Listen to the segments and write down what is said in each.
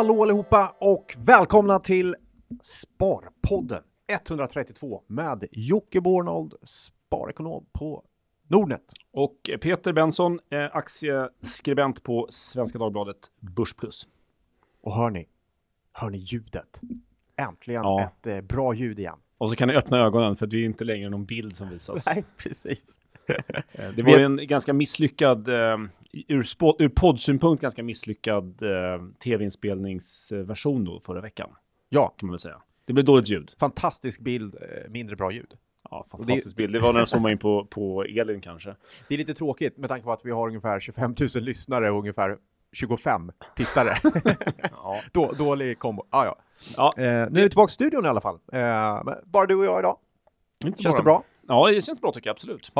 Hallå allihopa och välkomna till Sparpodden 132 med Jocke Bornold, sparekonom på Nordnet. Och Peter Benson, eh, aktieskribent på Svenska Dagbladet Börsplus. Och hör ni, hör ni ljudet? Äntligen Ja. ett eh, bra ljud igen. Och så kan ni öppna ögonen för det är inte längre någon bild som visas. Nej, precis. Eh, Det var ju en ganska misslyckad, eh, ur, ur poddsynpunkt ganska misslyckad eh, tv-inspelningsversion då förra veckan, Ja, kan man väl säga. Det blev dåligt ljud. fantastisk bild, mindre bra ljud. Ja, fantastisk bild. Det var när jag zoomade in på, på Elin kanske. Det är lite tråkigt med tanke på att vi har ungefär 25 000 lyssnare och ungefär 25 tittare. Ja. Då, dålig kombo. Ah, ja. Ja, Eh, nu är vi tillbaka i studion i alla fall. Eh, bara du och jag idag. inte Känns det bra? Ja, det känns bra tycker jag absolut.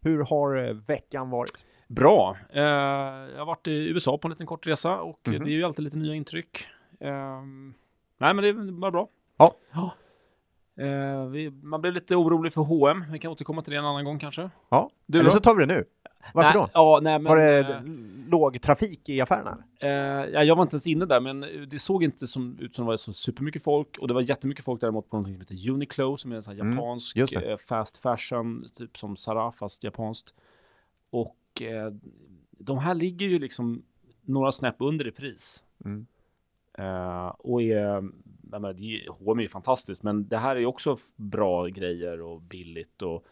Hur har eh, veckan varit? Bra. Eh, jag har varit i USA på en liten kort resa och Mhm. det är ju alltid lite nya intryck. Ehm, nej, men det är bara bra. Ja. Eh, vi, man blev lite orolig för H&M. Vi kan återkomma till det en annan gång kanske. Ja, Du eller då? så tar vi det nu. Varför nej, då? Ja, nej, men, var det eh, låg trafik i affärerna? eh, ja, jag var inte ens inne där, men det såg inte som, ut som det var så supermycket folk. Och det var jättemycket folk däremot på något som heter Uniqlo, som är en sån Mm, japansk eh, fast fashion, typ som Zara, fast japanskt. Och eh, de här ligger ju liksom några snäpp under i pris. Mm. Och är, menar, det är, H&M är ju fantastiskt, men det här är också bra grejer och billigt och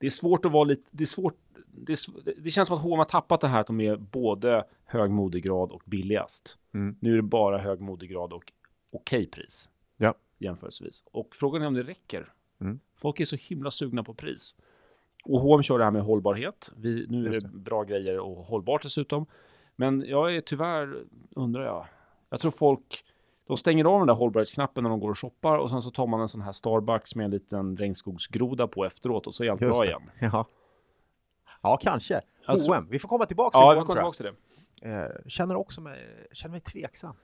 det är svårt att vara lite, det är svårt, det, är, det känns som att H&M har tappat det här att de är både hög modegrad och billigast. Mm. Nu är det bara hög modegrad och okej pris. Ja. Jämförelsevis. Och frågan är om det räcker. Mm. Folk är så himla sugna på pris. Och H&M kör det här med hållbarhet. Vi, nu är Just det bra grejer och hållbart dessutom. Men jag är tyvärr, undrar jag, jag tror folk, de stänger av den där hållbarhetsknappen när de går och shoppar och sen så tar man en sån här Starbucks med en liten regnskogsgroda på efteråt och så är allt Just bra det. igen. Ja. ja, kanske. Alltså- H&M. Vi får komma tillbaka Ja, till vi H&M, kommer tror jag. tillbaka till det. Eh, känner också mig, känner mig tveksam.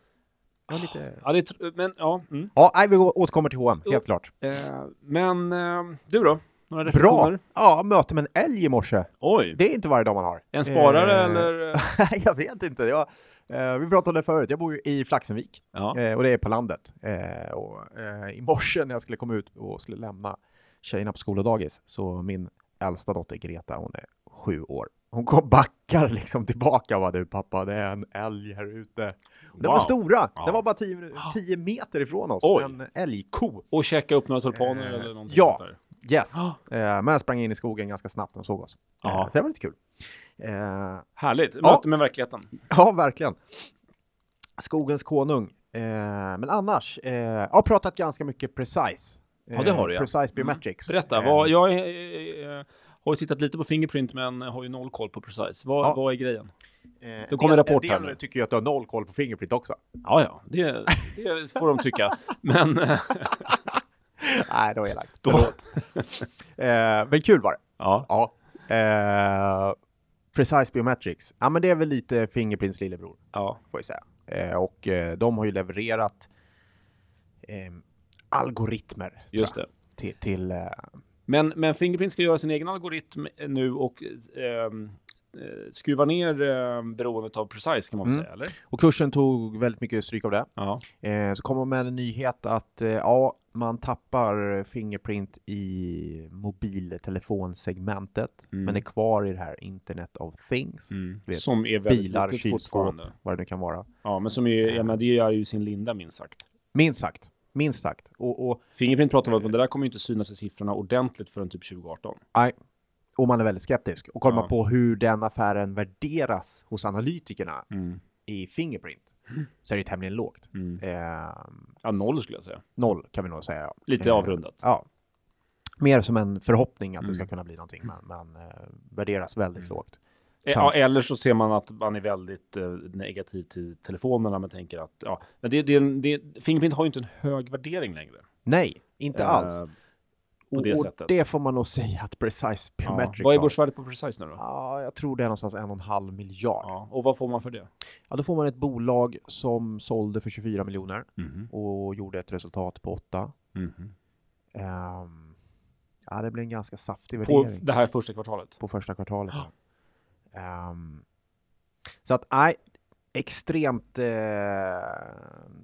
Jag lite... Ja, det men ja. Mm. Ja, nej, vi återkommer till H&M, helt klart. Eh, men eh, du då? Några Bra! Ja, möte med en älg i morse. Oj, Det är inte varje dag man har. en sparare Eh, eller? Jag vet inte. Jag, eh, vi pratade om det förut. Jag bor ju i Flaxenvik Ja. eh, och det är på landet. Eh, och, eh, I morse när jag skulle komma ut och skulle lämna tjejerna på skola och dagis så min äldsta dotter Greta, hon är sju år. Hon kom backar liksom tillbaka och bara du pappa, det är en älg här ute. Och Den var stora. Ja. Den var bara 10 10 meter ifrån oss. Oj. En älgko. Och checka upp några tulpaner Eh, eller någonting ja. sånt där. Yes. Ah. Eh, men jag sprang in i skogen ganska snabbt när hon såg oss. Eh, Ja. så det var lite kul. Eh, Härligt, Ja. möte med verkligheten. Ja, verkligen. Skogens konung. Eh, men annars, eh, jag har pratat ganska mycket Precise. Ja, det har du, ja. Precise Mm. Biometrics. Berätta, Eh, vad, jag eh, har ju tittat lite på Fingerprint men har ju noll koll på Precise. Vad, Ja. vad är grejen? eh, det kommer en- rapport en del nu. tycker ju att du har noll koll på Fingerprint också. Ja, ja, det, det får de tycka. Men eh, Nej, det var elakt. Förlåt. eh, men kul var det. ja, Ja. Eh, Precise Biometrics. Ja, men det är väl lite Fingerprints lillebror. ja, får jag säga. Eh, och eh, de har ju levererat eh, algoritmer just det. till, till eh, Men, men Fingerprint ska göra sin egen algoritm nu och eh, skruva ner eh, beroendet av Precise kan man väl Mm. säga, eller? och kursen tog väldigt mycket stryk av det. Ja, Eh, så kommer de med en nyhet att eh, ja, man tappar Fingerprint i mobiltelefonsegmentet Mm. men är kvar i det här Internet of Things. mm. vet, som är väldigt Bilar, kylskåp, vad det nu kan vara. Ja, men som är, jag menar, det är ju sin linda minst sagt. Minst sagt, minst sagt. Och, och, Fingerprint pratar om att det där kommer ju inte synas i siffrorna ordentligt förrän typ 2018. nej, och man är väldigt skeptisk. Och kollar Ja. man på hur den affären värderas hos analytikerna Mm. i Fingerprint så är det tämligen lågt. Mm. Eh, Ja, noll skulle jag säga. noll kan vi nog säga. Lite Eh, avrundat. Ja. Mer som en förhoppning att det ska Mm. kunna bli någonting, men, men eh, värderas väldigt Mm. lågt. Eh, Ja, eller så ser man att man är väldigt eh, negativ till telefonerna, men tänker att ja, men det, det, det, Fingerprint har ju inte en hög värdering längre. Nej, inte Eh, alls. På Och, det och sättet. det får man nog säga att Precise Ja. Biometrics Vad är börsvärdet på Precise nu då? Ja, jag tror det är någonstans en och en halv miljard. Ja. Ja, och vad får man för det? då får man ett bolag som sålde för 24 miljoner Mhm. och gjorde ett resultat på 8. Mhm. Ehm, ja, det blir en ganska saftig På värdering. det här första kvartalet? på första kvartalet. ja. Ehm, så att nej, extremt, eh,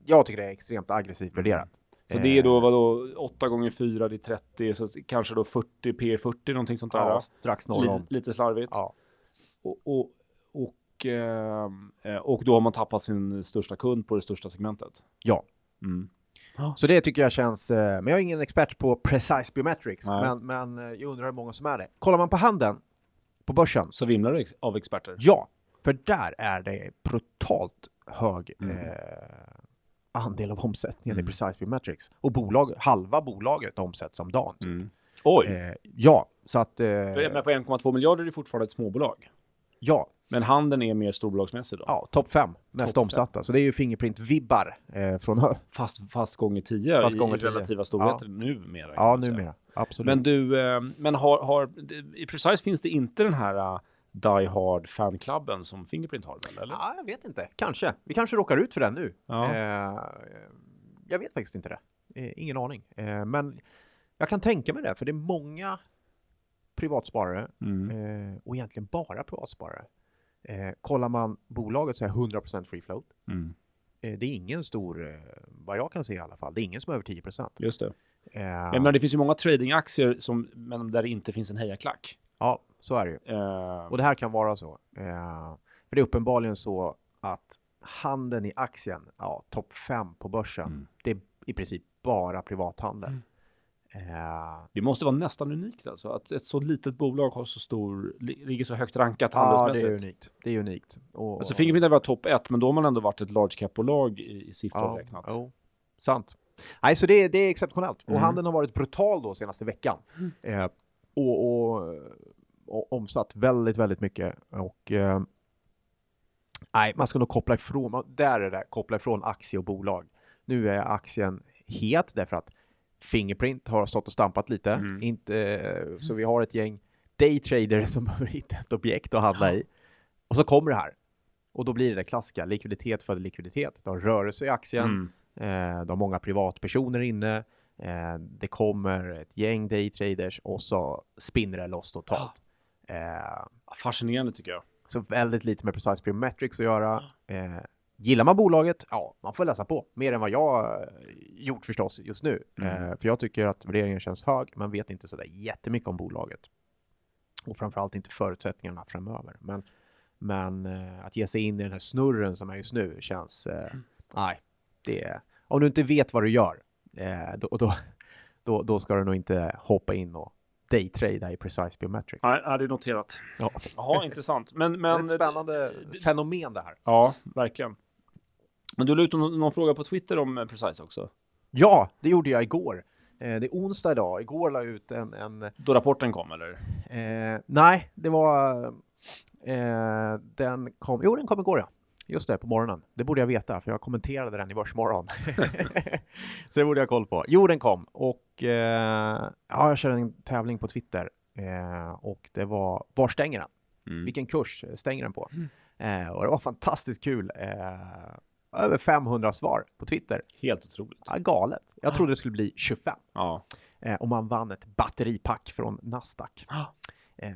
jag tycker det är extremt aggressivt värderat. Så det är då Eh, vadå 8 gånger 4, det är 30, så kanske då 40 P40 någonting sånt där. Ja, strax norr lite, om. lite slarvigt. Ja. Och, och, och, ehm, eh, och då har man tappat sin största kund på det största segmentet. ja, Mm. så det tycker jag känns, eh, men jag är ingen expert på precise biometrics, Nej. men, men eh, jag undrar hur många som är det. Kollar man på handeln, på börsen, Så vimlar det av experter. ja, för där är det brutalt hög Mm. eh, andel av omsättningen Mm. i precise biometrics. Och bolag, halva bolaget omsätts om dagen. Mm. Oj! Eh, ja, så att, eh, Men på 1,2 miljarder är det fortfarande ett småbolag. ja, Men handeln är mer storbolagsmässig då? ja, topp fem mest fem. omsatta. Så det är ju Fingerprint-vibbar eh, från Fast, fast gånger 10 Fast i gånger 10. relativa storheter numera. Ja, man säga. numera. Absolut. Men du, eh, men har, har, i Precise finns det inte den här uh, Die Hard fanklubben som Fingerprint har väl? Eller? Ja, jag vet inte. Kanske. Vi kanske råkar ut för den nu. Ja. Eh, jag vet faktiskt inte det. Eh, ingen aning. Eh, men jag kan tänka mig det, för det är många privatsparare Mm. eh, och egentligen bara privatsparare. Eh, kollar man bolaget så är 100% free float. Mm. Eh, det är ingen stor, vad jag kan se i alla fall, det är ingen som är över 10%. Just det. Men, men det finns ju många tradingaktier som, men där det inte finns en hejaklack. Ja, så är det ju. Eh, Och det här kan vara så. Eh, för det är uppenbarligen så att handeln i aktien, ja, topp 5 på börsen, Mm. det är i princip bara privathandel. Mm. Eh, det måste vara nästan unikt alltså, att ett så litet bolag har så stor, li- ligger så högt rankat ja, det är handelsmässigt. unikt. Det är unikt. Och, Alltså Fingerprint varit topp ett, men då har man ändå varit ett large cap-bolag i, i siffror ja, räknat. jo, sant. Nej, så det, det är exceptionellt. Mm. Och handeln har varit brutal då senaste veckan. Eh, och, och, och omsatt väldigt, väldigt mycket. Och eh, nej, man ska nog koppla ifrån, man- där är det, koppla ifrån aktie och bolag. Nu är aktien het därför att Fingerprint har stått och stampat lite. Mm. Inte, så vi har ett gäng daytraders som behöver hitta ett objekt att handla i. Och så kommer det här. Och då blir det det klassiska, likviditet för likviditet. Du har rörelse i aktien, Mm. Eh, de har många privatpersoner inne. Eh, det kommer ett gäng daytraders och så spinner det loss totalt. Eh, Fascinerande tycker jag. så väldigt lite med Precise Biometrics att göra. Eh, gillar man bolaget? Ja, man får läsa på. Mer än vad jag eh, gjort förstås just nu. Mm. Eh, för jag tycker att värderingen känns hög, men vet inte sådär jättemycket om bolaget. Och framförallt inte förutsättningarna framöver. Men, men eh, att ge sig in i den här snurren som är just nu känns... Eh, nej, det är... Om du inte vet vad du gör, då, då, då, då ska du nog inte hoppa in och daytrada i Precise Biometrics. Nej, ja, det är noterat. Ja. Jaha, intressant. Men, Det är men, ett spännande fenomen det här. Ja, verkligen. Men du la ut någon, någon fråga på Twitter om eh, Precise också. Ja, det gjorde jag igår. Eh, det är onsdag idag. Igår la jag ut en... en Då rapporten kom eller? eh, nej, det var... Eh, den kom... Jo, den kom igår ja. Just det, på morgonen. Det borde jag veta, för jag kommenterade den i Börsmorgon. Så det borde jag ha koll på. Jo, den kom. Och eh, ja, jag körde en tävling på Twitter. Eh, och det var, var stänger den? Mm. Vilken kurs stänger den på? Eh, och det var fantastiskt kul. Eh, över 500 svar på Twitter. Helt otroligt. Ja, galet. Jag trodde det skulle bli 25. Ja. Eh, och man vann ett batteripack från Nasdaq. Eh,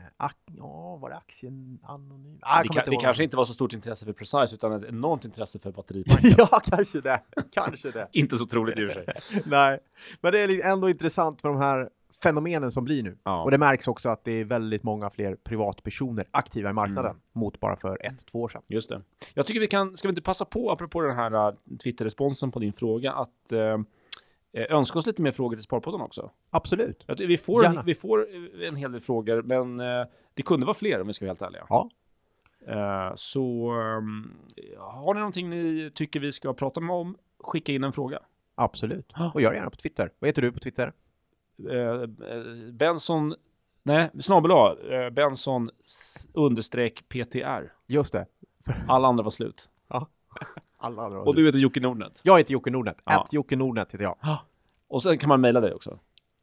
ja, var det aktien anonym? Ah, Det, kan, inte det kanske inte var så stort intresse för Precise utan ett enormt intresse för batteripacken. ja, kanske det. Kanske det. inte så troligt i och för sig. Nej, men det är ändå intressant med de här fenomenen som blir nu. Ja. Och det märks också att det är väldigt många fler privatpersoner aktiva i marknaden Mm. mot bara för ett, två år sedan. Just det. Jag tycker vi kan, ska vi inte passa på, apropå den här uh, Twitter-responsen på din fråga, att eh, önska oss lite mer frågor till Sparpodden också. Absolut. Vi får, Gärna. vi får eh, en hel del frågor, men eh, det kunde vara fler om vi ska vara helt ärliga. Ja. Eh, så um, har ni någonting ni tycker vi ska prata om, skicka in en fråga. Absolut. Ja. Och gör det gärna på Twitter. Vad heter du på Twitter? Eh, eh, Benson, nej, snabel eh, Benson understreck PTR. Just det. Alla andra var slut. Alla andra. Och du heter Jocke Nordnet. Jag heter Jocke Nordnet. Ja. Ett Jocke Nordnet heter jag. Och sen kan man mejla dig också.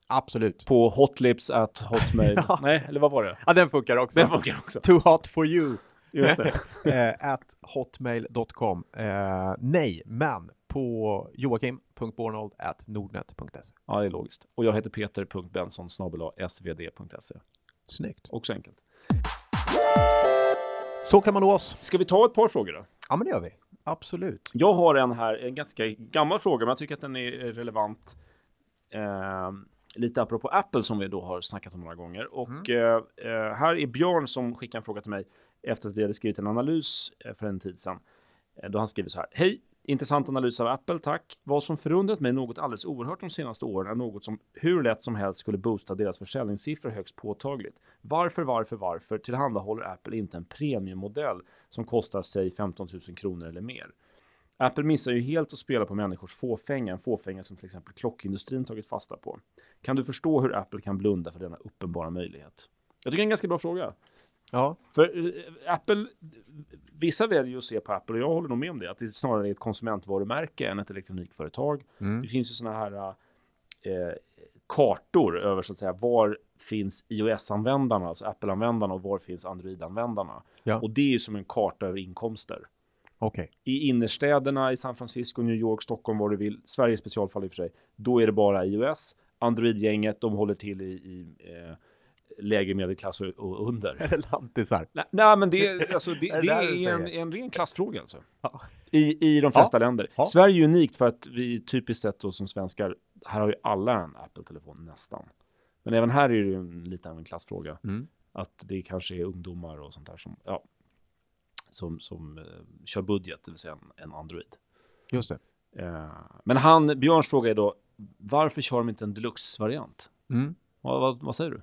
Absolut. På hotlips at hotmail. Ja. Nej, eller vad var det? Ja, den funkar också. Den funkar också. Too hot for you. Just det. eh, at hotmail.com. Eh, nej, men på joakim.bornold at nordnet.se. Ja, det är logiskt. Och jag heter peter.benson svd.se. Snyggt. Också enkelt. Så kan man nå oss. Ska vi ta ett par frågor då? Ja, men det gör vi. Absolut. Jag har en här, en ganska gammal fråga, men jag tycker att den är relevant. Eh, lite apropå Apple som vi då har snackat om några gånger. Och Mm. eh, eh, här är Björn som skickar en fråga till mig efter att vi hade skrivit en analys eh, för en tid sedan. Eh, då han skriver så här. Hej! Intressant analys av Apple, tack. Vad som förundrat mig något alldeles oerhört de senaste åren är något som hur lätt som helst skulle boosta deras försäljningssiffror högst påtagligt. Varför, varför, varför tillhandahåller Apple inte en premiummodell som kostar sig 15 000 kronor eller mer? Apple missar ju helt att spela på människors fåfänga, en fåfänga som till exempel klockindustrin tagit fasta på. Kan du förstå hur Apple kan blunda för denna uppenbara möjlighet? Jag tycker det är en ganska bra fråga. Ja, För eh, Apple, vissa väljer ju att se på Apple och jag håller nog med om det, att det snarare är ett konsumentvarumärke än ett elektronikföretag. mm. Det finns ju sådana här eh, kartor över så att säga var finns iOS-användarna, alltså Apple-användarna och var finns Android-användarna. Ja. Och det är ju som en karta över inkomster. okej. I innerstäderna i San Francisco, New York, Stockholm, vad du vill, Sverige specialfall i och för sig, då är det bara iOS. Android-gänget, de håller till i, i eh, lägre medelklass och, och under. Lantisar. Nej, nej, men det, är- alltså, det, det det är en, en ren klassfråga alltså. Ja. I, I de flesta länder. Ja. Sverige är unikt för att vi typiskt sett då som svenskar, här har ju alla en Apple-telefon nästan. Men även här är det ju en, lite av en klassfråga. Mm. Att det kanske är ungdomar och sånt där som, ja, som, som eh, kör budget, det vill säga en, en Android. Just det. Eh, men han, Björns fråga är då, varför kör de inte en deluxe-variant? Mm. Vad, vad, vad säger du?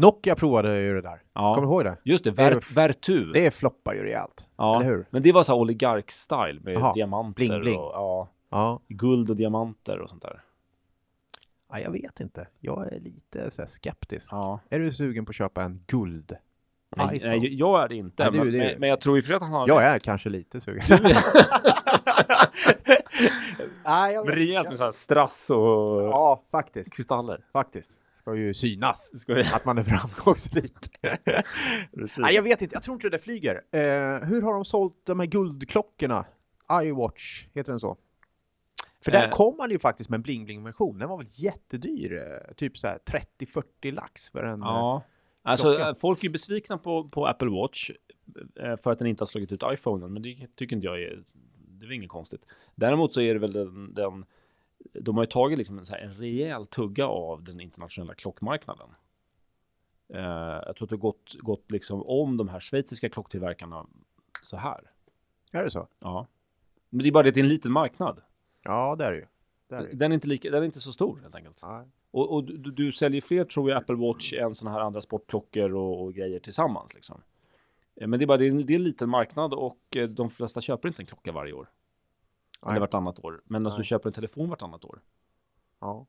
Nokia provade ju det där. Ja, Kommer du ihåg det? just det, Ver, Vertu. Det floppar ju rejält. Ja, Eller hur? men det var så oligark-style med Jaha, diamanter bling, bling. och ja, Ja. guld och diamanter och sånt där. ja, jag vet inte. Jag är lite så skeptisk. Ja. Är du sugen på att köpa en guld? Nej, nej, jag är det inte. Nej, du- men, det- men, jag tror och för att han har Jag rätt. är kanske lite sugen. Nej, jag Men rejält med så här strass och Ja, faktiskt. kristaller. Faktiskt. Ska ju synas Ska vi... att man är framgångsrik. Nej, jag vet inte. Jag tror inte det flyger. Eh, hur har de sålt de här guldklockorna? iWatch, heter den så? För där Eh. kom man ju faktiskt med en bling-bling-version. Den var väl jättedyr? eh, Typ så här 30-40 lax för en... eh, Ja. Alltså, klocka. eh, folk är besvikna på, på Apple Watch eh, för att den inte har slagit ut iPhonen, men det tycker inte jag är, det är väl inget konstigt. Däremot så är det väl den, den de har ju tagit liksom en, så här, en rejäl tugga av den internationella klockmarknaden. Eh, jag tror att det har gått, gått liksom om de här schweiziska klocktillverkarna så här. Är det så? Ja. Men det är bara det att det är en liten marknad. Ja, det är det ju. Det är det. Den är inte, lika, den är inte så stor helt enkelt. Nej. Och, och du, du säljer fler tror jag Apple Watch än sådana här andra sportklockor och, och grejer tillsammans liksom. Eh, Men det är bara det är, en, det är en liten marknad och eh, de flesta köper inte en klocka varje år. Nej. Eller vartannat år. Men Nej. du köper en telefon vartannat år. Ja.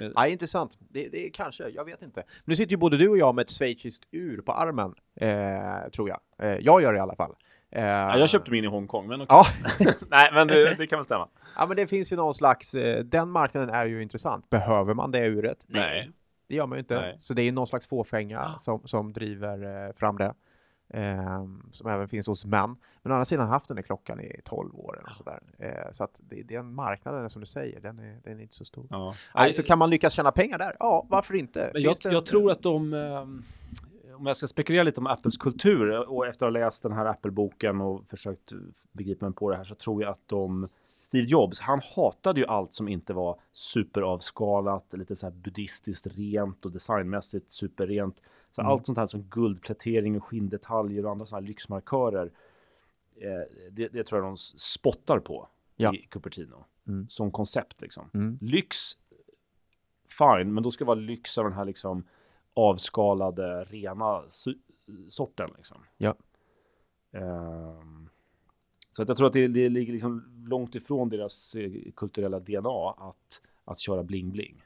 Eh. Nej, intressant. Det, det är kanske, jag vet inte. Nu sitter ju både du och jag med ett schweiziskt ur på armen, eh, tror jag. Eh, jag gör det i alla fall. Eh, Ja, jag köpte min i Hongkong, men okej. Ja, Nej, men det, det kan väl stämma. ja, men det finns ju någon slags, eh, den marknaden är ju intressant. Behöver man det uret? Nej. Det gör man ju inte. Nej. Så det är någon slags fåfänga Ja. som, som driver eh, fram det. Ehm, som även finns hos män. Men å andra sidan har haft den här klockan i 12 år eller sådär. Eh, så att det, den marknaden som du säger, den är, den är inte så stor. Ja. Nej, så kan man lyckas tjäna pengar där? Ja, varför inte? Men jag, det jag tror att de, ehm, om jag ska spekulera lite om Apples kultur och efter att ha läst den här Apple-boken och försökt begripa mig på det här så tror jag att de Steve Jobs, han hatade ju allt som inte var superavskalat, lite så här buddhistiskt rent och designmässigt superrent. Så Mm. allt sånt här som guldplätering och skinndetaljer och andra sådana här lyxmarkörer. Eh, det, det tror jag de spottar på Ja. i Cupertino. Mm. Som koncept liksom. Mm. Lyx, fine, men då ska det vara lyx av den här liksom avskalade, rena sorten. Liksom. Ja. Ehm, så att jag tror att det, det ligger liksom långt ifrån deras eh, kulturella DNA att, att köra bling-bling.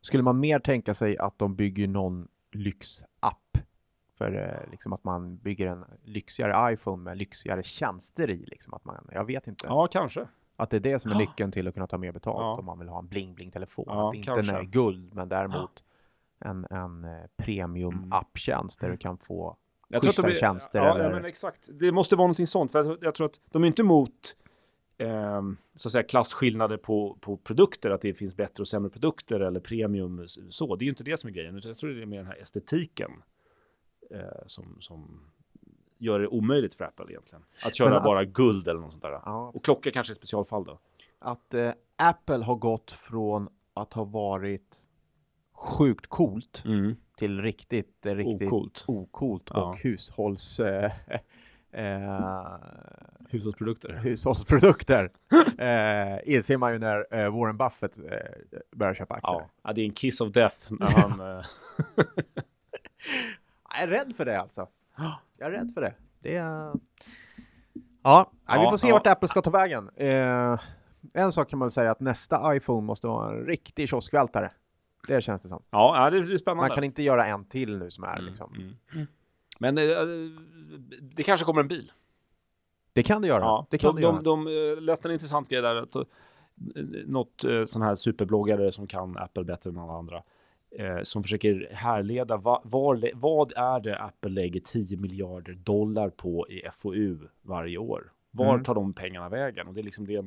Skulle man mer tänka sig att de bygger någon lyxapp? För eh, liksom att man bygger en lyxigare iPhone med lyxigare tjänster i. Liksom att man, jag vet inte. Ja, kanske. Att det är det som är Ja. nyckeln till att kunna ta mer betalt Ja. om man vill ha en bling-bling-telefon. Ja, att inte kanske. den är guld, men däremot en, en eh, premium-apptjänst där du kan få Jag tror att de schysstare är- tjänster ja, eller- Ja, men exakt. Det måste vara någonting sånt. För jag, jag tror att de är inte emot ehm, så att säga klasskillnader på, på produkter, att det finns bättre och sämre produkter eller premium. Så, det är ju inte det som är grejen. Utan jag tror det är mer den här estetiken eh, som, som gör det omöjligt för Apple egentligen. Att köra Men- bara guld eller något sånt där. Ja, Och klocka kanske är specialfall då. att eh, Apple har gått från att ha varit sjukt coolt Mm. till riktigt, eh, riktigt ocoolt Ja. och hushålls... Eh, eh, Hushållsprodukter. hushållsprodukter eh, inser man ju när eh, Warren Buffett eh, börjar köpa aktier. Ja. ja, det är en kiss of death när han... eh, Jag är rädd för det alltså. Ja. Jag är rädd för det. Det är... Ja, nej, vi Ja, får se ja. vart Apple ska ta vägen. Eh, en sak kan man väl säga att nästa iPhone måste vara en riktig kioskvältare. Det känns det som. ja, ja, det är spännande. Man kan inte göra en till nu som är Mm, liksom. mm. Men eh, det kanske kommer en bil. Det kan det göra. Ja, det kan de, det göra. de, de eh, läste en intressant grej där. Att, eh, något sån här superbloggare som kan Apple bättre än alla andra. Eh, som försöker härleda va, var, vad är det Apple lägger 10 miljarder dollar på i FoU varje år? Var Mm. tar de pengarna vägen? Och det är liksom det.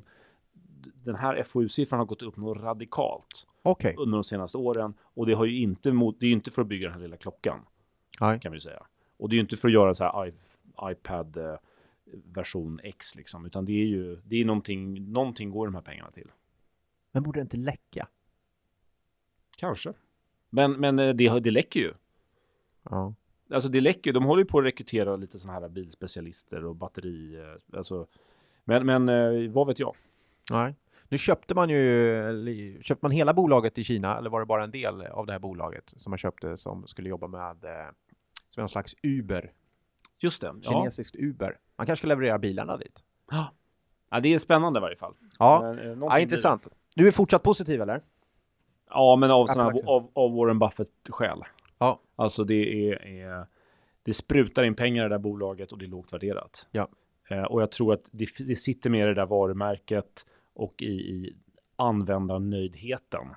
Den här FoU-siffran har gått upp något radikalt Okej. under de senaste åren och det har ju inte mot, det är ju inte för att bygga den här lilla klockan Nej. kan vi säga. Och det är ju inte för att göra så här iPad eh, version X liksom, utan det är ju, det är någonting, någonting går de här pengarna till. Men borde det inte läcka? Kanske. Men, men eh, det, det läcker ju. Ja. Alltså det läcker ju. De håller ju på att rekrytera lite sådana här bilspecialister och batteri. eh, Alltså, men, men vad vet jag? Nej. Nu köpte man ju, köpte man hela bolaget i Kina eller var det bara en del av det här bolaget som man köpte som skulle jobba med som en slags Uber, Just det. Ja. kinesiskt Uber. Man kanske ska leverera bilarna dit. Ja. ja, det är spännande i varje fall. Ja, Men, eh, ja intressant. Du är fortsatt positiv eller? Ja, men av, såna av, av Warren Buffett-skäl. Ja. Alltså det är, är, det sprutar in pengar i det där bolaget och det är lågt värderat. Ja. Eh, och jag tror att det, det sitter med i det där varumärket och i, i användarnöjdheten.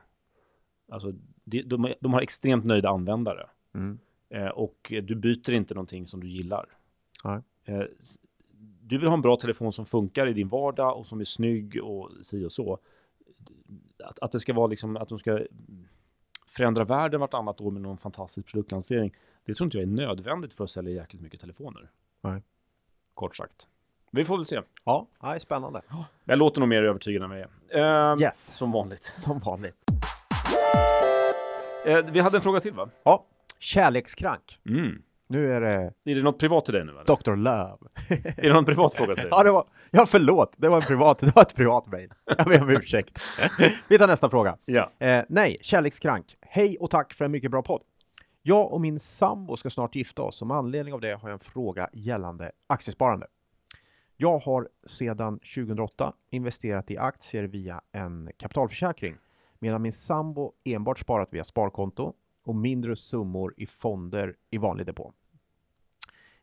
Alltså det, de, de har extremt nöjda användare. Mm. Eh, och du byter inte någonting som du gillar. Nej. Eh, du vill ha en bra telefon som funkar i din vardag och som är snygg och si och så. Att, att det ska vara liksom att de ska förändra världen vartannat år med någon fantastisk produktlansering. Det tror inte jag är nödvändigt för att sälja jäkligt mycket telefoner. Nej. Kort sagt. Vi får väl se. Ja, ja, det är spännande. Jag låter nog mer övertygad än vad jag är. Eh, Yes. Som vanligt. Som vanligt. Eh, vi hade en fråga till va? Ja, kärlekskrank. Mm. Nu är det Är det något privat till dig nu eller? Dr. Love. Är det någon privat fråga till dig? Ja, det var, ja, förlåt. Det var en privat, det var ett privat mejl. Jag ber om ursäkt. Vi tar nästa fråga. Ja. Eh, nej, kärlekskrank. Hej och tack för en mycket bra podd. Jag och min sambo ska snart gifta oss och med anledning av det har jag en fråga gällande aktiesparande. Jag har sedan 2008 investerat i aktier via en kapitalförsäkring medan min sambo enbart sparat via sparkonto och mindre summor i fonder i vanlig depå.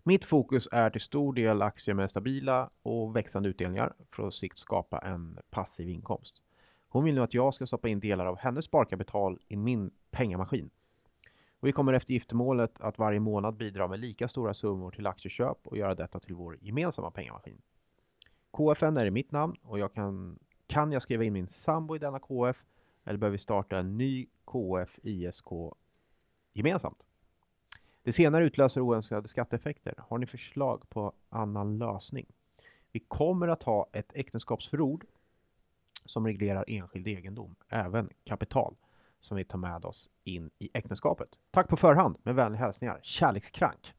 Mitt fokus är till stor del aktier med stabila och växande utdelningar för att på sikt skapa en passiv inkomst. Hon vill nu att jag ska stoppa in delar av hennes sparkapital i min pengamaskin. Och vi kommer efter giftermålet att varje månad bidra med lika stora summor till aktieköp och göra detta till vår gemensamma pengamaskin. KFN är i mitt namn och jag kan, kan jag skriva in min sambo i denna KF eller behöver vi starta en ny KF ISK gemensamt? Det senare utlöser oönskade skatteeffekter. Har ni förslag på annan lösning? Vi kommer att ha ett äktenskapsförord som reglerar enskild egendom, även kapital, som vi tar med oss in i äktenskapet. Tack på förhand, med vänliga hälsningar. Kärlekskrank.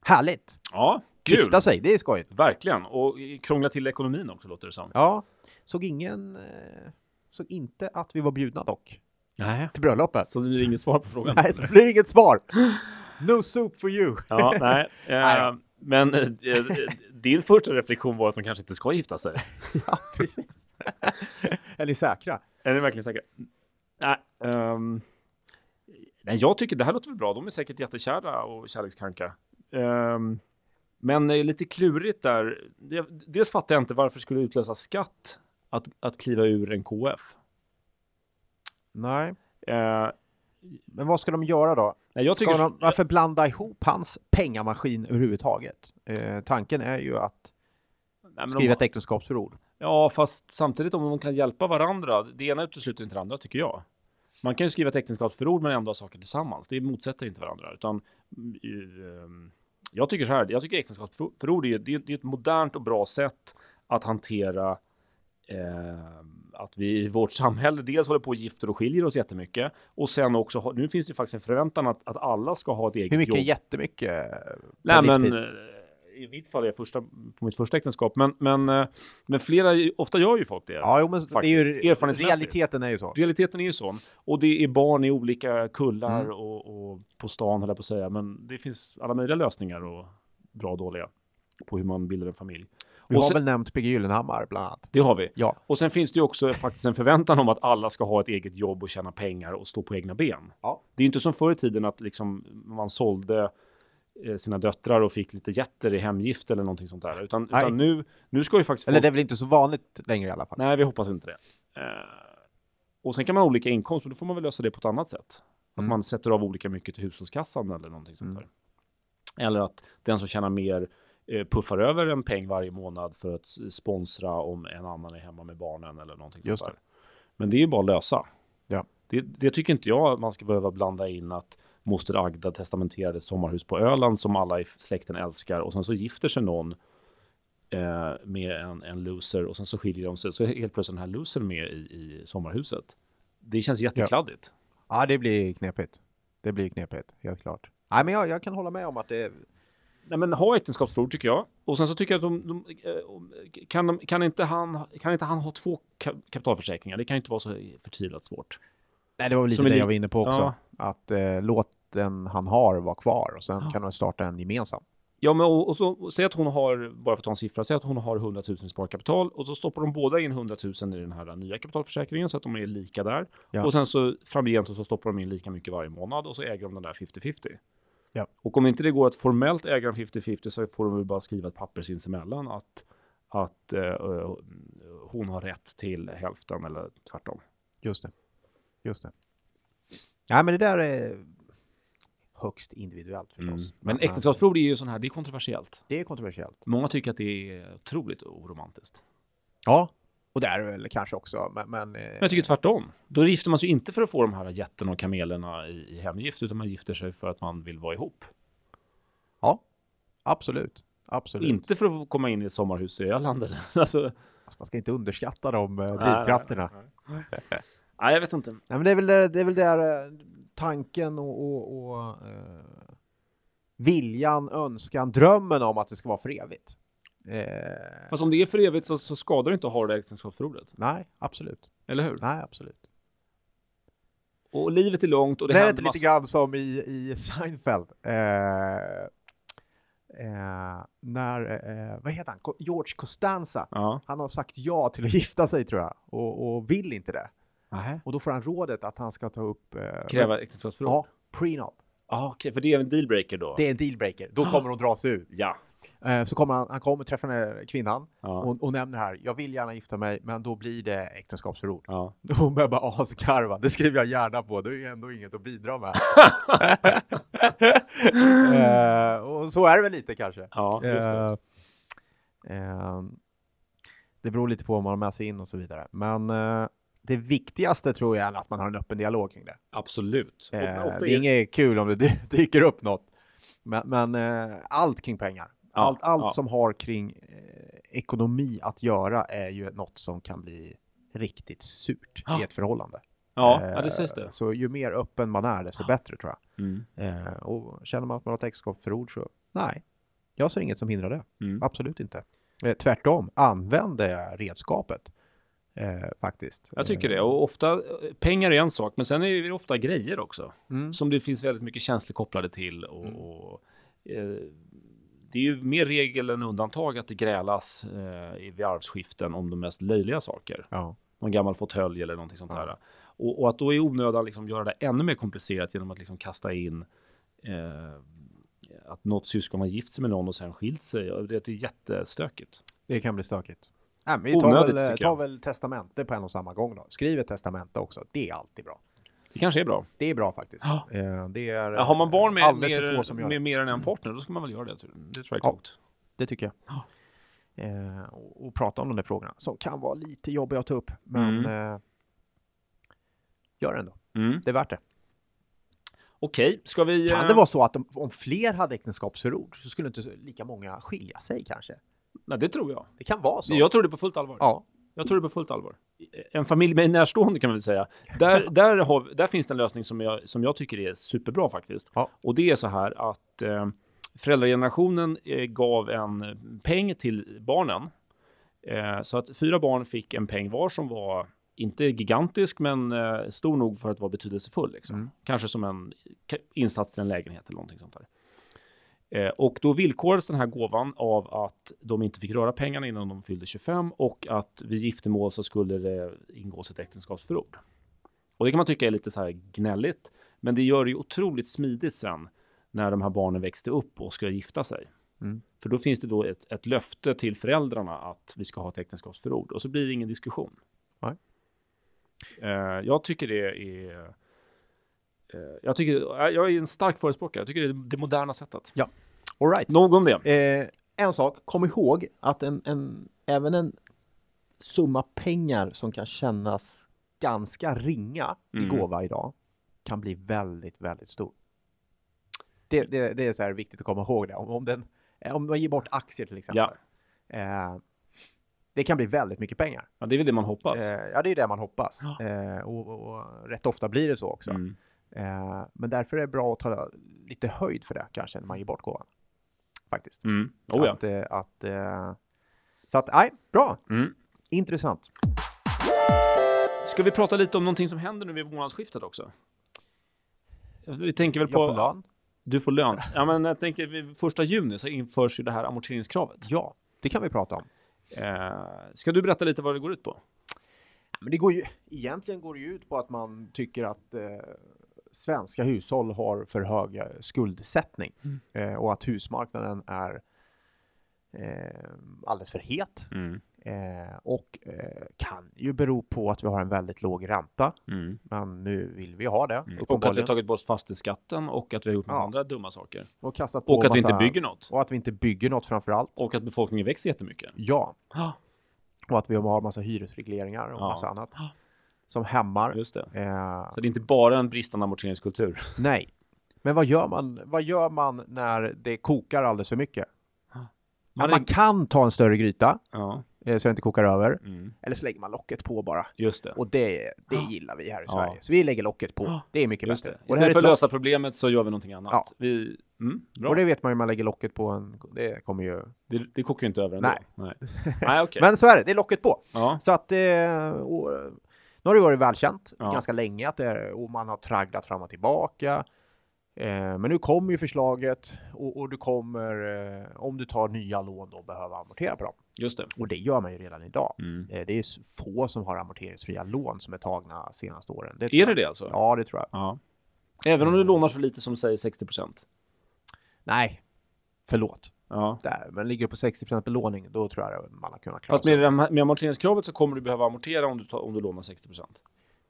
Härligt! Ja, kul. Gifta sig, det är skojigt. Verkligen. Och krångla till ekonomin också låter det som. Ja, såg ingen... Eh, såg inte att vi var bjudna dock, Nej. till bröllopet. Så det blir inget svar på frågan? Nej, så det blir inget svar. No soup for you. Ja, nej. Nej Eh, men eh, eh, din första reflektion var att de kanske inte ska gifta sig. ja, precis. är ni säkra? Är ni verkligen säkra? Nej. nej, jag tycker det här låter väl bra. De är säkert jättekära och kärlekskranka. Ehm, men eh, lite klurigt där. Det- Dels fattar jag inte varför det skulle utlösa skatt att, att kliva ur en KF. Nej. Eh, Men vad ska de göra då? nej, jag tycker... de, varför blanda ihop hans pengamaskin överhuvudtaget? Eh, tanken är ju att nej, de- skriva ett äktenskapsförord. Ja, fast samtidigt om de kan hjälpa varandra. Det ena utesluter inte det andra tycker jag. Man kan ju skriva ett äktenskapsförord men ändå ha saker tillsammans. Det motsätter inte varandra. Utan ehm, Jag tycker så här, jag tycker äktenskapsförord är, det är ett modernt och bra sätt att hantera eh, att vi i vårt samhälle dels håller på och gifter och skiljer oss jättemycket och sen också, nu finns det faktiskt en förväntan att, att alla ska ha ett eget jobb. Hur mycket jobb. jättemycket? Nej, men eh, i mitt fall är jag första, på mitt första äktenskap, men, men, eh, men flera, ofta gör ju folk det. Ja, jo, men det är ju, realiteten är ju så. Realiteten är ju sån. Och det är barn i olika kullar Mm. och, och på stan, höll jag på att säga. Men det finns alla möjliga lösningar och bra och dåliga på hur man bildar en familj. Vi Och har sen- väl nämnt PG Gyllenhammar bland annat. Det har vi. Ja, Och sen finns det ju också faktiskt en förväntan om att alla ska ha ett eget jobb och tjäna pengar och stå på egna ben. Ja. Det är inte som förr i tiden att liksom man sålde eh, sina döttrar och fick lite jätter i hemgift eller någonting sånt där. Utan, utan nu, nu ska ju faktiskt eller folk... det är väl inte så vanligt längre i alla fall. Nej, vi hoppas inte det. Eh, och sen kan man ha olika inkomster, då får man väl lösa det på ett annat sätt. Att Mm. man sätter av olika mycket till hushållskassan eller någonting sånt Mm. där. Eller att den som tjänar mer puffar över en peng varje månad för att sponsra om en annan är hemma med barnen eller någonting Just sånt där. Men det är ju bara att lösa. Ja. Det, det tycker inte jag att man ska behöva blanda in att moster Agda testamenterade sommarhus på Öland som alla i släkten älskar och sen så gifter sig någon eh, med en, en loser och sen så skiljer de sig så är helt plötsligt den här losern med i, i sommarhuset. Det känns jättekladdigt. Ja, det blir knepigt. Det blir knepigt, helt klart. Nej, men jag, jag kan hålla med om att det... Nej, men ha äktenskapsförord tycker jag. Och sen så tycker jag att de, de, eh, kan, de, kan, inte han, kan inte han ha två ka- kapitalförsäkringar? Det kan inte vara så förtvivlat svårt. Nej, det var väl lite Som det li- jag var inne på också. Ja. Att eh, låt den han har vara kvar och sen Ja. kan de starta en gemensam. Ja, men och, och så och säg att hon har, bara för att ta en siffra, säg att hon har 100 000 i sparkapital och så stoppar de båda in 100 000 i den här nya kapitalförsäkringen så att de är lika där. Ja. Och sen så framgent och så stoppar de in lika mycket varje månad och så äger de den där 50-50. Ja. Och om inte det går att formellt äga den 50-50 så får de väl bara skriva ett papper sinsemellan att, att eh, eh, hon har rätt till hälften eller tvärtom. Just det. Just det. Nej, men det där är högst individuellt förstås. Mm. Men äktenskapsförord är ju sån här, det är kontroversiellt. Det är kontroversiellt. Många tycker att det är otroligt oromantiskt. Ja, och det är det väl kanske också. Men, men, eh, Men jag tycker tvärtom. Då gifter man sig inte för att få de här jätterna och kamelerna i, i hemgift, utan man gifter sig för att man vill vara ihop. Ja, absolut. Absolut. Inte för att komma in i ett sommarhus i Öland. Eller, alltså, Alltså, man ska inte underskatta de eh, drivkrafterna. Nej, nej, nej. nej, jag vet inte. Nej, men det är väl, det det är väl där eh, tanken och, och, och eh, viljan, önskan, drömmen om att det ska vara för evigt. Eh, Fast om det är för evigt så, så skadar det inte att ha det äktenskapsförordet. nej, absolut. Eller hur? Nej, absolut. Och livet är långt och det, Det, är händer lite grann som i, i Seinfeld. Eh, eh, när, eh, vad heter han, George Costanza. Ja. Han har sagt ja till att gifta sig tror jag och, och vill inte det. Nähä. Och då får han rådet att han ska ta upp... Eh, Kräva äktenskapsförord? Ja, prenup. Ah, okej, för det är en dealbreaker då? Det är en dealbreaker. Då kommer de dra sig ur. Ja. Eh, så kommer han, han kommer träffa den här kvinnan Ja. och, och nämner här, jag vill gärna gifta mig, men då blir det äktenskapsförord. ja. Hon börjar bara asgarva, det skriver jag gärna på, det är ju ändå inget att bidra med. eh, och så är det väl lite kanske. Ja, just det. Eh, eh, det beror lite på vad man har med sig in och så vidare. Men det viktigaste tror jag är att man har en öppen dialog kring det. Absolut. Det är inget kul om det dy- dyker upp något. Men, men allt kring pengar, allt, allt ja. som har kring eh, ekonomi att göra är ju något som kan bli riktigt surt i ett förhållande. Ja, Eh, ja, det sägs det. Så ju mer öppen man är, desto bättre tror jag. Mm. Eh, och känner man att man har ett äktenskapsförord så nej, jag ser inget som hindrar det. Mm. Absolut inte. Eh, tvärtom, använd det redskapet. Eh, faktiskt. Jag tycker det. Och ofta, pengar är en sak, men sen är det ofta grejer också. Mm. Som det finns väldigt mycket känslor kopplade till. Och, och, eh, det är ju mer regel än undantag att det grälas eh, i- vid arvsskiften om de mest löjliga saker. Ja. Någon gammal fåtölj eller någonting sånt Ja. där. Och, och att då i onödan liksom göra det ännu mer komplicerat genom att liksom kasta in eh, att något syskon har gift sig med någon och sen skilt sig. Det är jättestökigt. Det kan bli stökigt. Nej, men vi tar, Onödigt, väl, tar väl testamente på en och samma gång då. Skriv ett testamente också. Det är alltid bra. Det kanske är bra. Det är bra faktiskt. Ja. Eh, det är Ja, har man barn med, mer, som gör med det. mer än en partner, då ska man väl göra det. Det tror jag är Ja. klokt. Det tycker jag. Ja. Eh, och, och prata om de där frågorna som kan vara lite jobbiga att ta upp. Men Mm. eh, gör det ändå. Mm. Det är värt det. Okej, ska vi... Kan eh, det vara så att de, om fler hade äktenskapsförord så skulle inte lika många skilja sig kanske? Nej, det tror jag. Det kan vara så. Jag tror det på fullt allvar. Ja, Jag tror det på fullt allvar. En familj med närstående kan man väl säga. Där, där, har, där finns det en lösning som jag, som jag tycker är superbra faktiskt. Ja. Och det är så här att eh, föräldragenerationen eh, gav en peng till barnen. Eh, så att fyra barn fick en peng var som var inte gigantisk, men eh, stor nog för att vara betydelsefull. Liksom. Mm. Kanske som en insats till en lägenhet eller någonting sånt där. Eh, och då villkorades den här gåvan av att de inte fick röra pengarna innan de fyllde 25 och att vid giftermål så skulle det ingås ett äktenskapsförord. Och det kan man tycka är lite så här gnälligt, men det gör det ju otroligt smidigt sen när de här barnen växte upp och ska gifta sig. Mm. För då finns det då ett, ett löfte till föräldrarna att vi ska ha ett äktenskapsförord och så blir det ingen diskussion. Nej. Eh, jag tycker det är jag, tycker, jag är en stark förespråkare. Jag tycker det är det moderna sättet. all right. Nog om det. Eh, en sak, kom ihåg att en, en, även en summa pengar som kan kännas ganska ringa i Mm. gåva idag kan bli väldigt, väldigt stor. Det, det, det är så här viktigt att komma ihåg det. Om, om, den, om man ger bort aktier till exempel. Eh, det kan bli väldigt mycket pengar. Ja, det är väl det man hoppas. Eh, ja, det är det man hoppas. Ja. Eh, och, och rätt ofta blir det så också. Mm. Eh, men därför är det bra att ta lite höjd för det kanske när man ger bort gåvan. Faktiskt. Mm. Oh, ja. att, eh, att, eh, så att, nej, bra. Mm. Intressant. Ska vi prata lite om någonting som händer nu vid månadsskiftet också? Vi tänker väl på... Jag får lön. Du får lön. Ja, men jag tänker vid första juni så införs ju det här amorteringskravet. Ja, det kan vi prata om. Eh, ska du berätta lite vad det går ut på? Men det går ju, egentligen går det ju ut på att man tycker att eh, svenska hushåll har för hög eh, skuldsättning Mm. eh, och att husmarknaden är eh, alldeles för het. Mm. Eh, och eh, kan ju bero på att vi har en väldigt låg ränta. Mm. Men nu vill vi ha det. Mm. Och att vi har tagit bort fastighetsskatten och att vi har gjort Ja. andra dumma saker. och kastat på Och att vi inte bygger något. Och att vi inte bygger något framför allt. Och att befolkningen växer jättemycket. Ja, Ja, och att vi har massa hyresregleringar och Ja. massa annat Ja. Som hämmar. just det. Eh, Så det är inte bara en bristande amorteringskultur. nej, men vad gör man? Vad gör man när det kokar alldeles för mycket? Ja. Ja, man kan ta en större gryta Ja, eh, så det inte kokar över. mm. Eller så lägger man locket på bara. just det. Och det, det Ja. gillar vi här i Ja. Sverige. Så vi lägger locket på. Ja. Det är mycket Just bättre. det. Istället för att lösa problemet så gör vi någonting annat. Ja. Vi, mm, bra. och det vet man ju man lägger locket på en... Det kommer ju... Det, det kokar ju inte över ändå. Nej. Nej, Nej okej. Men så är det, det är locket på. Ja. Så att... Eh, och, nu har det varit välkänt Ja. ganska länge att det är, och man har tragglat fram och tillbaka. Eh, men nu kommer ju förslaget och, och du kommer, eh, om du tar nya lån då, behöva amortera på dem. Just det. Och det gör man ju redan idag. Mm. Eh, det är få som har amorteringsfria lån som är tagna senaste åren. tror Är det det alltså? Ja, det tror jag. Ja. Även om du lånar så lite som säger 60 procent? Nej, förlåt. Ja. Där. Men ligger du på 60% belåning, då tror jag man har kunnat klara Fast med, med amorteringskravet så kommer du behöva amortera om du, tar, om du lånar 60 procent.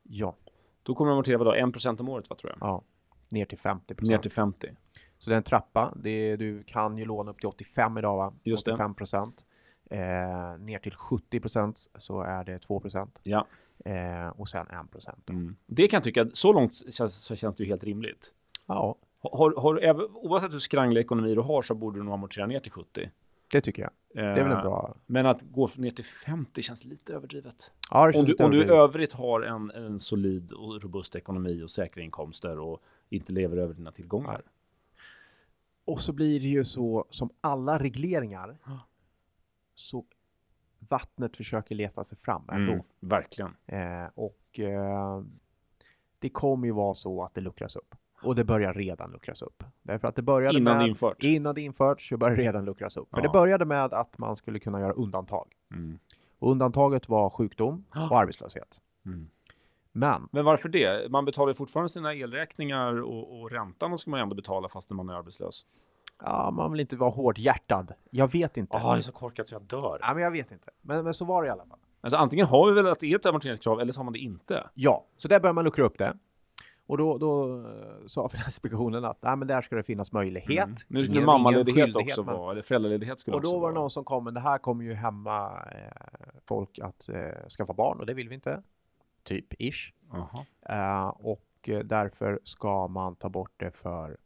Ja, Då kommer du amortera vadå? 1 procent om året va, tror jag? ja. Ner till 50 Ner till 50. Så det är en trappa. Det är, du kan ju låna upp till 85 idag va? Just det. 85 procent. Eh, ner till 70 procent så är det 2 procent. Ja. Eh, och sen 1 procent. Mm. Det kan jag tycka, så långt känns, så känns det ju helt rimligt. Ja, Har, har, oavsett hur skranglig ekonomi du har så borde du nog amortera ner till 70. det tycker jag. Det är väl en Eh, bra... Men att gå ner till 50 känns lite överdrivet. Ja, det Om känns du, lite om du i övrigt har en, en solid och robust ekonomi och säkra inkomster och inte lever över dina tillgångar. Och så blir det ju så som alla regleringar. Ja. Så vattnet försöker leta sig fram ändå. Mm, verkligen. Eh, och eh, det kommer ju vara så att det luckras upp. Och det börjar redan luckras upp. Därför att det började Innan med, det införts. Innan det införts så började det redan luckras upp. För Ja. det började med att man skulle kunna göra undantag. Mm. Och undantaget var sjukdom Ja. och arbetslöshet. Mm. Men Men varför det? Man betalar ju fortfarande sina elräkningar och, och räntan ska man ju ändå betala fast man är arbetslös. ja, man vill inte vara hårdhjärtad. Jag vet inte. Ja, det är så korkat så jag dör. Ja, men jag vet inte. Men, men så var det i alla fall. Alltså antingen har vi väl att det är ett amorteringskrav eller så har man det inte. Ja, så där börjar man luckra upp det. Och då, då eh, sa Finansinspektionen att nej, men där ska det finnas möjlighet. Mm. Nu skulle ingen mammaledighet också men- vara, eller föräldraledighet skulle Och då också var det någon som kom, men det här kommer ju hämma eh, folk att eh, skaffa barn och det vill vi inte. Typ ish. Eh, och eh, därför ska man ta bort det för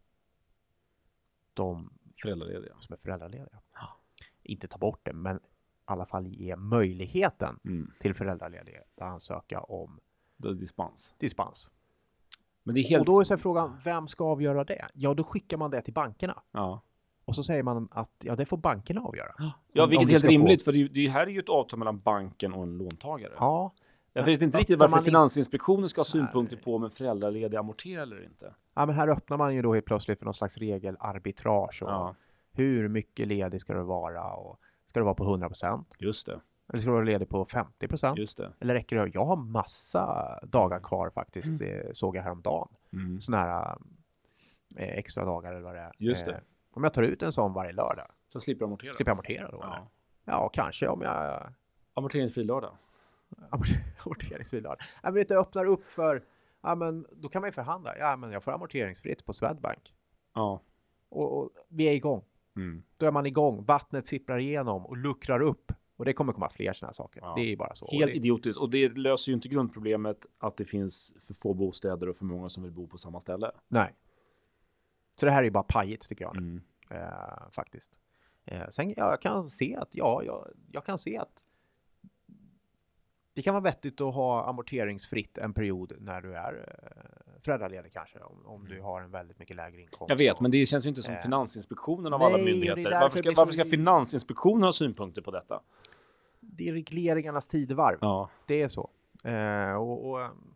de Föräldralediga. som är föräldralediga. Ja. Inte ta bort det, men i alla fall ge möjligheten Mm. till föräldralediga att ansöka om dispens. dispens. Men det är helt... Och då är så frågan, vem ska avgöra det? Ja, då skickar man det till bankerna. Ja, Och så säger man att ja, det får bankerna avgöra. ja Om- vilket är helt ska få- rimligt, för det, här är ju ett avtal mellan banken och en låntagare. Ja, Jag vet inte riktigt varför in- Finansinspektionen ska ha synpunkter på om en föräldraledig amorterar eller inte. ja, men här öppnar man ju då helt plötsligt för någon slags regelarbitrage. Och Ja, Hur mycket ledig ska det vara? Och ska det vara på 100 procent? just det. Eller ska det vara ledig på 50 procent? Det. Eller räcker det? Jag har massa dagar kvar faktiskt, det såg jag häromdagen. Mm. Sådana här eh, extra dagar eller vad det är. Just det. Eh, om jag tar ut en sån varje lördag, Så slipper amortera. slipper jag amortera då? eller? Ja. Ja, kanske om jag Amorteringsfri lördag. amorteringsfri lördag. Ja, men inte öppnar upp för, ja men då kan man ju förhandla. Ja men jag får amorteringsfritt på Swedbank. Ja. Och, och vi är igång. Mm. Då är man igång. Vattnet sipprar igenom och luckrar upp. Och det kommer komma fler sådana saker. Ja. Det är bara så. Helt det, idiotiskt. Och det löser ju inte grundproblemet att det finns för få bostäder och för många som vill bo på samma ställe. nej. Så det här är bara pajigt tycker jag. Mm. Eh, faktiskt. Eh, sen jag kan se att, ja, jag, jag kan se att det kan vara vettigt att ha amorteringsfritt en period när du är eh, föräldraledig kanske. Om, om du har en väldigt mycket lägre inkomst. Jag vet, men det känns ju inte som Eh. Finansinspektionen av Nej, alla myndigheter. Varför ska, varför ska Finansinspektionen ha synpunkter på detta? Det är regleringarnas tidevarv. Ja. Det är så. Eh, och, och, ehm,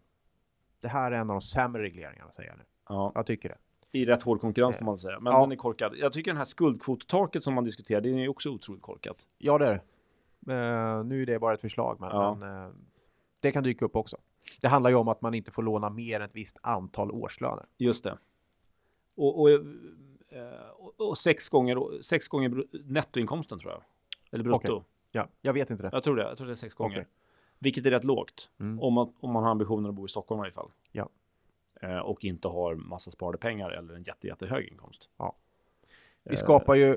det här är en av de sämre regleringarna säger jag nu. ja. Jag tycker det. I rätt hård konkurrens får man säga. Men Ja. den är korkad. Jag tycker den här skuldkvottaket som man diskuterar, det är ju också otroligt korkat. Ja, det är det. Eh, nu är det bara ett förslag, men, Ja. men eh, det kan dyka upp också. Det handlar ju om att man inte får låna mer än ett visst antal årslöner. Just det. Och, och, eh, och, och sex gånger, sex gånger nettoinkomsten tror jag. Eller brutto. Okej. Ja, jag vet inte det. Jag tror det. Jag tror det är sex gånger. Okej. Vilket är rätt lågt. Mm. Om, man, om man har ambitionen att bo i Stockholm i varje fall. Ja. Eh, och inte har massa sparade pengar eller en jätte, jättehög inkomst. Ja. Vi Eh, skapar ju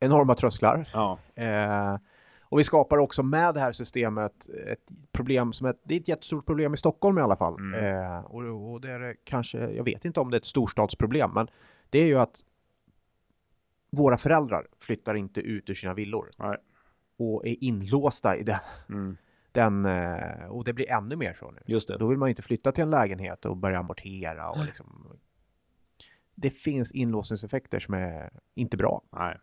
enorma trösklar. Ja. Eh, och vi skapar också med det här systemet ett problem som är, det är ett jättestort problem i Stockholm i alla fall. Mm. Eh, och, och det är det kanske, jag vet inte om det är ett storstadsproblem, men det är ju att våra föräldrar flyttar inte ut ur sina villor Nej. Och är inlåsta i den, Mm. den eh, och det blir ännu mer så nu. Just det. Då vill man ju inte flytta till en lägenhet och börja amortera och liksom. Det finns inlåsningseffekter som är inte bra. Nej.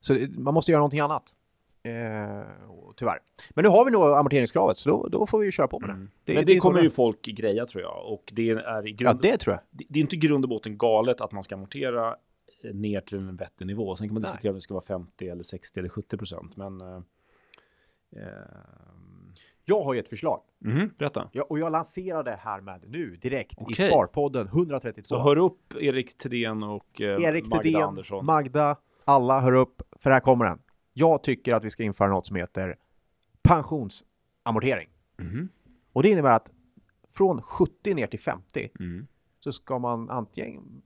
Så man måste göra någonting annat. Eh, tyvärr. Men nu har vi nog amorteringskravet, så då, då får vi ju köra på med det. Mm. det Men det, kommer det är. ju folk greja tror jag. Och det är i Ja, grund... det tror jag. det... det är inte i grund och botten galet att man ska amortera ner till en vettig nivå. Sen kan man Nej. diskutera om det ska vara 50 eller 60 eller 70 procent. Men... Eh, eh, Jag har ju ett förslag. mhm, berätta. Ja, och jag lanserar det här med nu direkt i Okej. Sparpodden 132. Så hör upp Erik Thedéen och eh, Erik Magda Thedéen, Andersson. Magda, alla hör upp, för här kommer den. Jag tycker att vi ska införa något som heter pensionsamortering. Mhm. Och det innebär att från 70 ner till 50 Mm. så ska man antingen,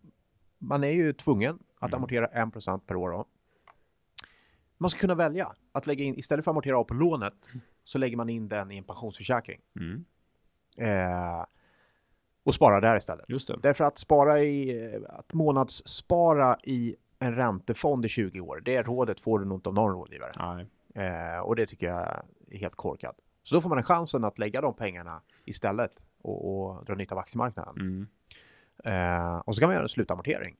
man är ju tvungen att Mm. amortera 1% per år då. Man ska kunna välja att lägga in, istället för att amortera av på lånet, så lägger man in den i en pensionsförsäkring. Mm. Eh, och spara där istället. Just det. Därför att spara i, eh, att månadsspara i en räntefond i 20 år, det rådet får du nog inte av någon rådgivare. Nej. Eh, och det tycker jag är helt korkat. Så då får man en chansen att lägga de pengarna istället och, och dra nytta av aktiemarknaden. Mm. Eh, och så kan man göra en slutamortering.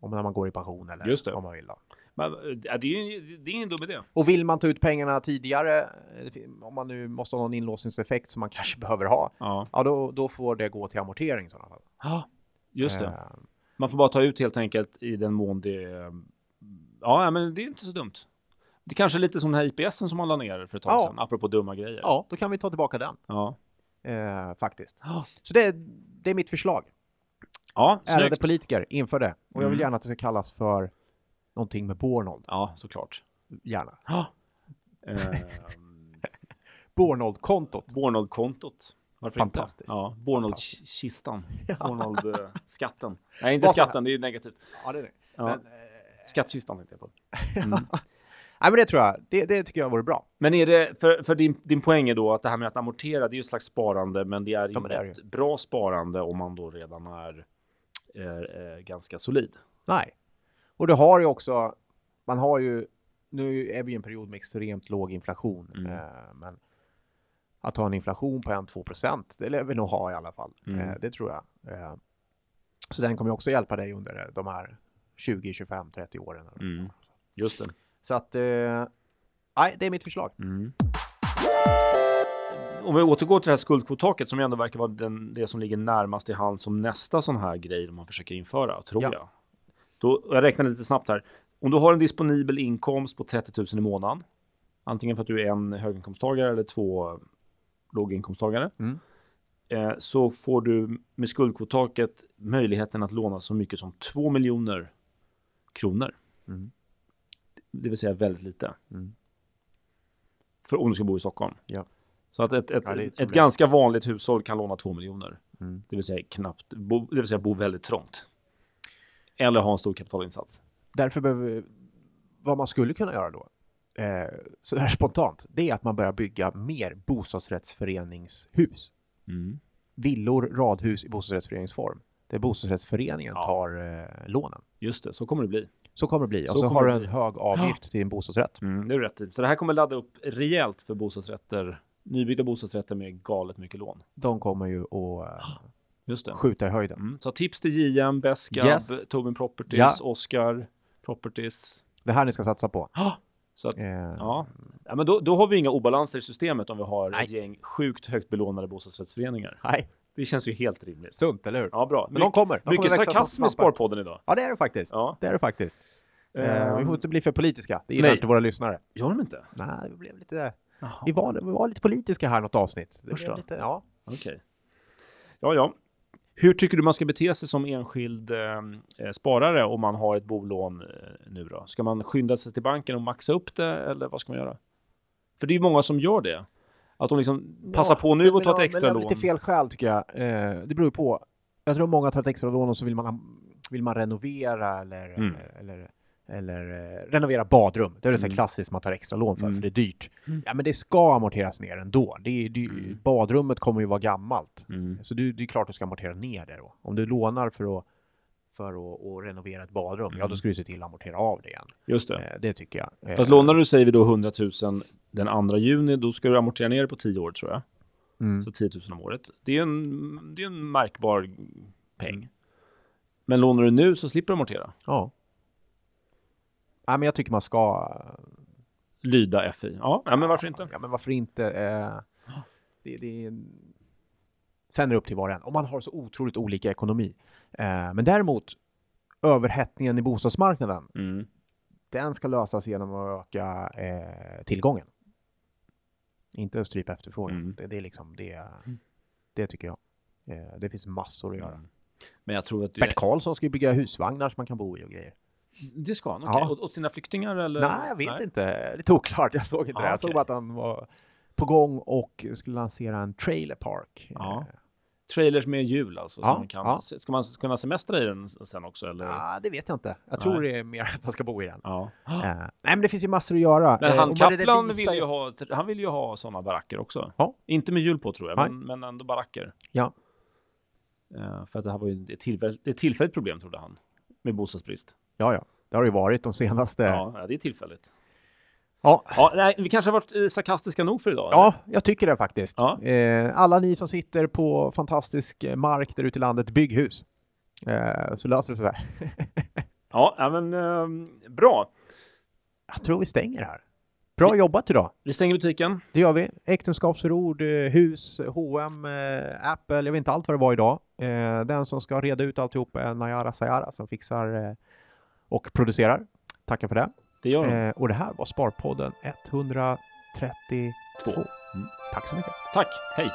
Om när man går i pension eller om man vill. Då. Men, eh, ja, det, är ju, det är ingen dum idé. Och vill man ta ut pengarna tidigare, eh, om man nu måste ha någon inlåsningseffekt som man kanske behöver ha, Ja. ja då, då får det gå till amortering i sådana fall. ja, just det. Eh, Man får bara ta ut helt enkelt i den mån det... Ja, men det är inte så dumt. Det är kanske är lite som den här IPSen som man la ner för ett tag Ja. sedan, apropå dumma grejer. ja, då kan vi ta tillbaka den Ja. eh, faktiskt. Ja, Så det, det är mitt förslag. Ja Ärade snyggt. politiker, inför det. Och jag vill Mm. gärna att det ska kallas för någonting med Bornold. Ja, såklart. Gärna. Ja. Ehm, Bornold-kontot. Bornold-kontot. Varför Fantastiskt. inte? Ja, Bornold-kistan. Bornold-skatten. Nej, inte skatten, det är negativt. Ja, det är det. Ja. Men, eh, Skattkistan tänkte jag på. Mm. Nej, men det tror jag. Det, det tycker jag vore bra. Men är det, för, för din, din poäng är då att det här med att amortera, det är ju ett slags sparande, men det är ju Ja, det ett bra sparande om man då redan är, är, är ganska solid. Nej. Och det har ju också, man har ju, nu är vi i en period med extremt låg inflation, Mm. eh, men att ha en inflation på 1-2 procent, det lär vi nog ha i alla fall. Mm. Eh, det tror jag. Eh, så den kommer ju också hjälpa dig under de här 20, 25, 30 åren. Mm. Just det. Så att, eh, nej, det är mitt förslag. Om vi återgår till det här skuldkvottaket som ju ändå verkar vara den, det som ligger närmast i hand som nästa sån här grej man försöker införa, tror Ja. jag. Då, jag räknar lite snabbt här. Om du har en disponibel inkomst på 30 000 i månaden, antingen för att du är en höginkomsttagare eller två låginkomsttagare, Mm. eh, så får du med skuldkvottaket möjligheten att låna så mycket som 2 miljoner kronor. Mm. Det vill säga väldigt lite. Mm. För om du ska bo i Stockholm. Ja. Så att ett, ett, Ja, ett ganska vanligt hushåll kan låna 2 miljoner. Mm. Det vill säga knappt, bo, det vill säga bo väldigt trångt. Eller ha en stor kapitalinsats. Därför behöver vi, vad man skulle kunna göra då, eh, så här spontant, det är att man börjar bygga mer bostadsrättsföreningshus. Mm. Villor, radhus i bostadsrättsföreningsform. Där bostadsrättsföreningen Ja. tar eh, lånen. Just det, så kommer det bli. Så kommer det bli. Så och så har du en bli. hög avgift till en bostadsrätt. Mm, det är rätt. Så det här kommer ladda upp rejält för bostadsrätter. Nybyggda bostadsrätter med galet mycket lån. De kommer ju att eh, Just det. skjuta i höjden. Mm. Så tips till JM, Beskab, Yes. Tobin Properties, Ja. Oscar Properties. Det här ni ska satsa på. Ah, så att, Eh, ja. ja, men då, då har vi inga obalanser i systemet om vi har Nej. ett gäng sjukt högt belånade bostadsrättsföreningar. Nej, Det känns ju helt rimligt. sunt, eller hur? Ja, bra. Men de kommer. De mycket sarkasm i. Sparpodden idag. Ja, det är det faktiskt. Ja. Det är det faktiskt. Ehm, vi får inte bli för politiska. Det gillar inte våra lyssnare. Gör de inte? Nej, vi blev lite... Jaha. Vi var, vi var lite politiska här något avsnitt. Då. lite, ja. Okej. Ja, ja. Hur tycker du man ska bete sig som enskild eh, eh, sparare om man har ett bolån eh, nu då? Ska man skynda sig till banken och maxa upp det eller vad ska man göra? För det är ju många som gör det. Att de liksom passar på nu men- och tar ett men- extra men lån. lite fel skäl tycker jag. Eh, det beror ju på. Jag tror många tar ett extra lån och så vill man, vill man renovera eller, Mm. eller, eller eh, renovera badrum. Det är det så Mm. klassiskt man tar extra lån för, Mm. för det är dyrt. Mm. Ja, men det ska amorteras ner ändå. Det det Mm. Badrummet kommer ju vara gammalt. Mm. Så det, det är klart du ska amortera ner det då. Om du lånar för att, för att, att renovera ett badrum, ja Mm. då ska du se till att amortera av det igen. Just det. Eh, det tycker jag. Eh, Fast lånar du, säger vi då 100 000 den 2 juni, då ska du amortera ner det på 10 år tror jag. mm. Så 10 000 om året. Det är en, det är en märkbar peng. Men lånar du nu så slipper du amortera. Ja. Nej, men jag tycker man ska Lyda FI. Ja, ja men varför inte? Ja, men varför inte? Eh, det, det är... Sen är det upp till var och en. Om man har så otroligt olika ekonomi. Eh, men däremot, överhettningen i bostadsmarknaden, Mm. den ska lösas genom att öka eh, tillgången. Inte strypa efterfrågan. Mm. Det, det är liksom det, det tycker jag. Eh, det finns massor att göra. Mm. Men jag tror att Bert Karlsson ska ju bygga husvagnar som man kan bo i och grejer. Det ska han. Ja. Okay. Åt, åt sina flyktingar eller? Nej, jag vet inte. Lite oklart. Jag såg inte Ja, det. Jag såg okej. bara att han var på gång och skulle lansera en trailer park. Ja. Eh, Trailers med hjul alltså? Ja, kan, ja. Ska man kunna semestra i den sen också eller? Ja, det vet jag inte. Jag Nej. tror det är mer att man ska bo i den. Ja. Eh, nej, men det finns ju massor att göra. Men Eh, han Kaplan visar vill ju ha, han vill ju ha sådana baracker också. Ja. Inte med hjul på tror jag, Nej. men, men ändå baracker. Ja. Eh, för att det här var ju ett tillfälligt, ett tillfälligt problem trodde han. Med bostadsbrist. Ja, ja. Det har det ju varit de senaste... Ja, det är tillfälligt. ja. Ja, nej, vi kanske har varit eh, sarkastiska nog för idag. Ja, jag tycker det faktiskt. Ja. Eh, alla ni som sitter på fantastisk eh, mark där ute i landet, bygg hus. Eh, så löser det sig. Ja, men ehm, bra. Jag tror vi stänger här. Bra jobbat idag. Vi stänger butiken. Det gör vi. Äktenskapsförord, eh, hus, H&M, eh, Apple, jag vet inte allt vad det var idag. Eh, den som ska reda ut alltihop är Nayara Sayara som fixar eh, och producerar. Tackar för det. Det gör de. Eh, och det här var Sparpodden 132. Två. Tack så mycket. Tack, hej.